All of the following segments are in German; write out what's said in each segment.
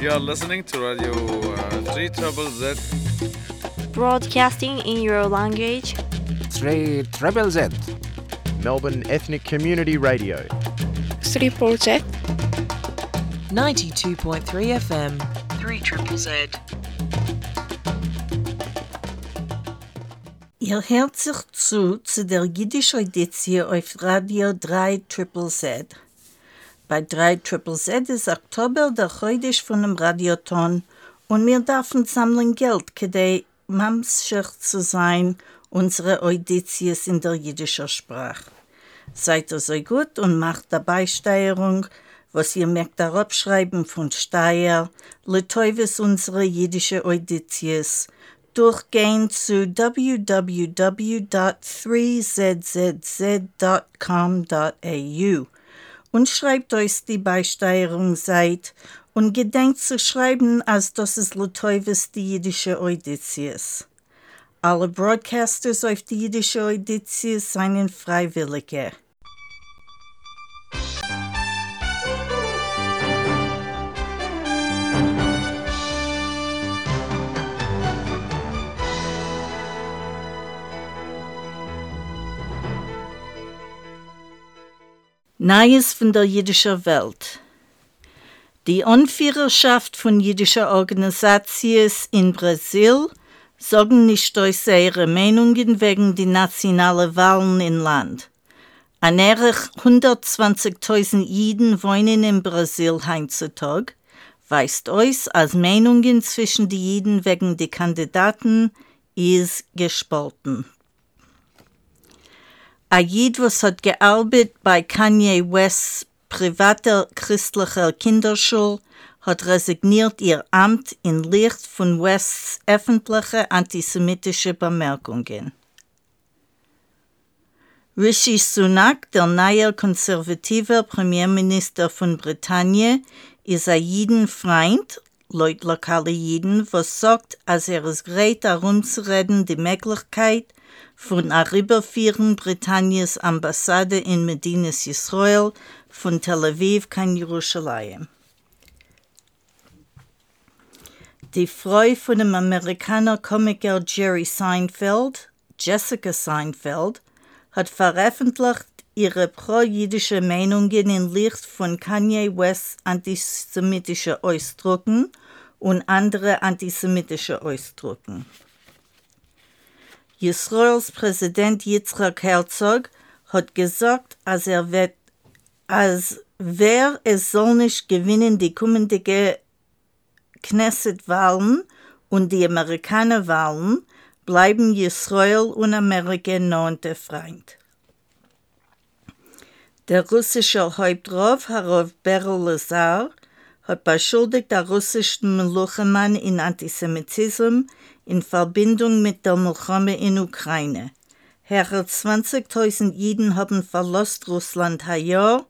You are listening to Radio uh, 3 Trouble Z. Broadcasting in your language. 3 Treble Z. Melbourne Ethnic Community Radio. 3 Project. 92.3 FM. 3 Triple Z. Ihr hört sich zu zu der jiddischen Edition auf Radio 3 Triple Z. Bei 3 Triple Z ist Oktober der Heudisch von dem Radioton. Und wir dürfen sammeln Geld, kedei mamschig zu sein, unsere Auditions in der jiddischen Sprache. Seid ihr so gut und macht dabei Steuerung, was ihr merkt darauf schreiben von Steier, Letoivis unsere jiddische Auditions, durchgehen zu www.3zzz.com.au und schreibt euch die Beisteuerung seid und gedenkt zu schreiben, als das ist Letoivis die jüdische Audities. Alle Broadcasters auf die jüdische Audities seien Freiwillige. Neues von der jüdischen Welt. Die Anführerschaft von jüdischen Organisationen in Brasil sagen nicht durch ihre Meinungen wegen die nationalen Wahlen im Land. Annäherlich 120.000 Jiden wohnen in Brasil heutzutage, weist euch als Meinungen zwischen den Jiden wegen die Kandidaten ist gespalten. A Jid, was hat gearbeitet bei Kanye Wests privater christlicher Kinderschule, hat resigniert ihr Amt in Licht von Wests öffentliche antisemitische Bemerkungen. Rishi Sunak, der neue konservative Premierminister von Britannien, ist ein Jidenfreund, laut lokale Jiden, sagt, als er es gerät, darum zu reden, die Möglichkeit von a Rüberführen Britanniens Ambassade in Medinas Israel von Tel Aviv kann Jerusalem. Die Frau von dem Amerikaner Komiker Jerry Seinfeld, Jessica Seinfeld, hat veröffentlicht ihre pro-jüdische Meinungen in Licht von Kanye West antisemitische Ausdrücken und andere antisemitische Ausdrücken. Israels Präsident Yitzhak Herzog hat gesagt, als er wird, als wer es soll nicht gewinnen die kommende Knesset-Wahlen und die Amerikaner-Wahlen, bleiben Israel und Amerika neunte Freund. Der russische Hauptrauf, Harav Berel Lazar, hat beschuldigt der russischen Meluchemann in Antisemitismus in Verbindung mit der Milchome in Ukraine. Herr 20.000 Jiden haben verlost Russland ein Jahr,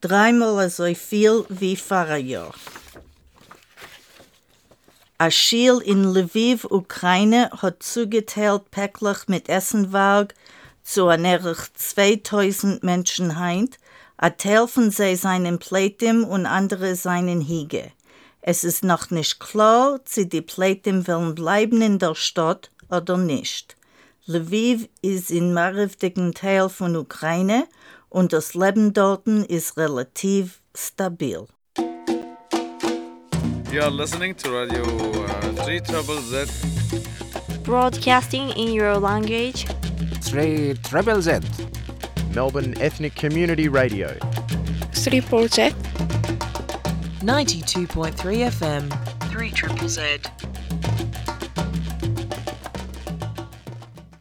dreimal so viel wie vor ein Jahr. Ein Schiel in Lviv, Ukraine, hat zugeteilt päcklich mit Essenwagen zu ernährlich 2000 Menschen heint, a Teil von sie seinen Plätem und andere seinen Hige. Es ist noch nicht klar, ob die Plätem wollen bleiben in der Stadt oder nicht. Lviv ist in marivdigen Teil von Ukraine und das Leben dort ist relativ stabil. You are listening to Radio uh, 3 Trouble Z. Broadcasting in your language. 3 Treble Z. Melbourne Ethnic Community Radio. 3 Project. 92.3 FM. 3 Triple Z.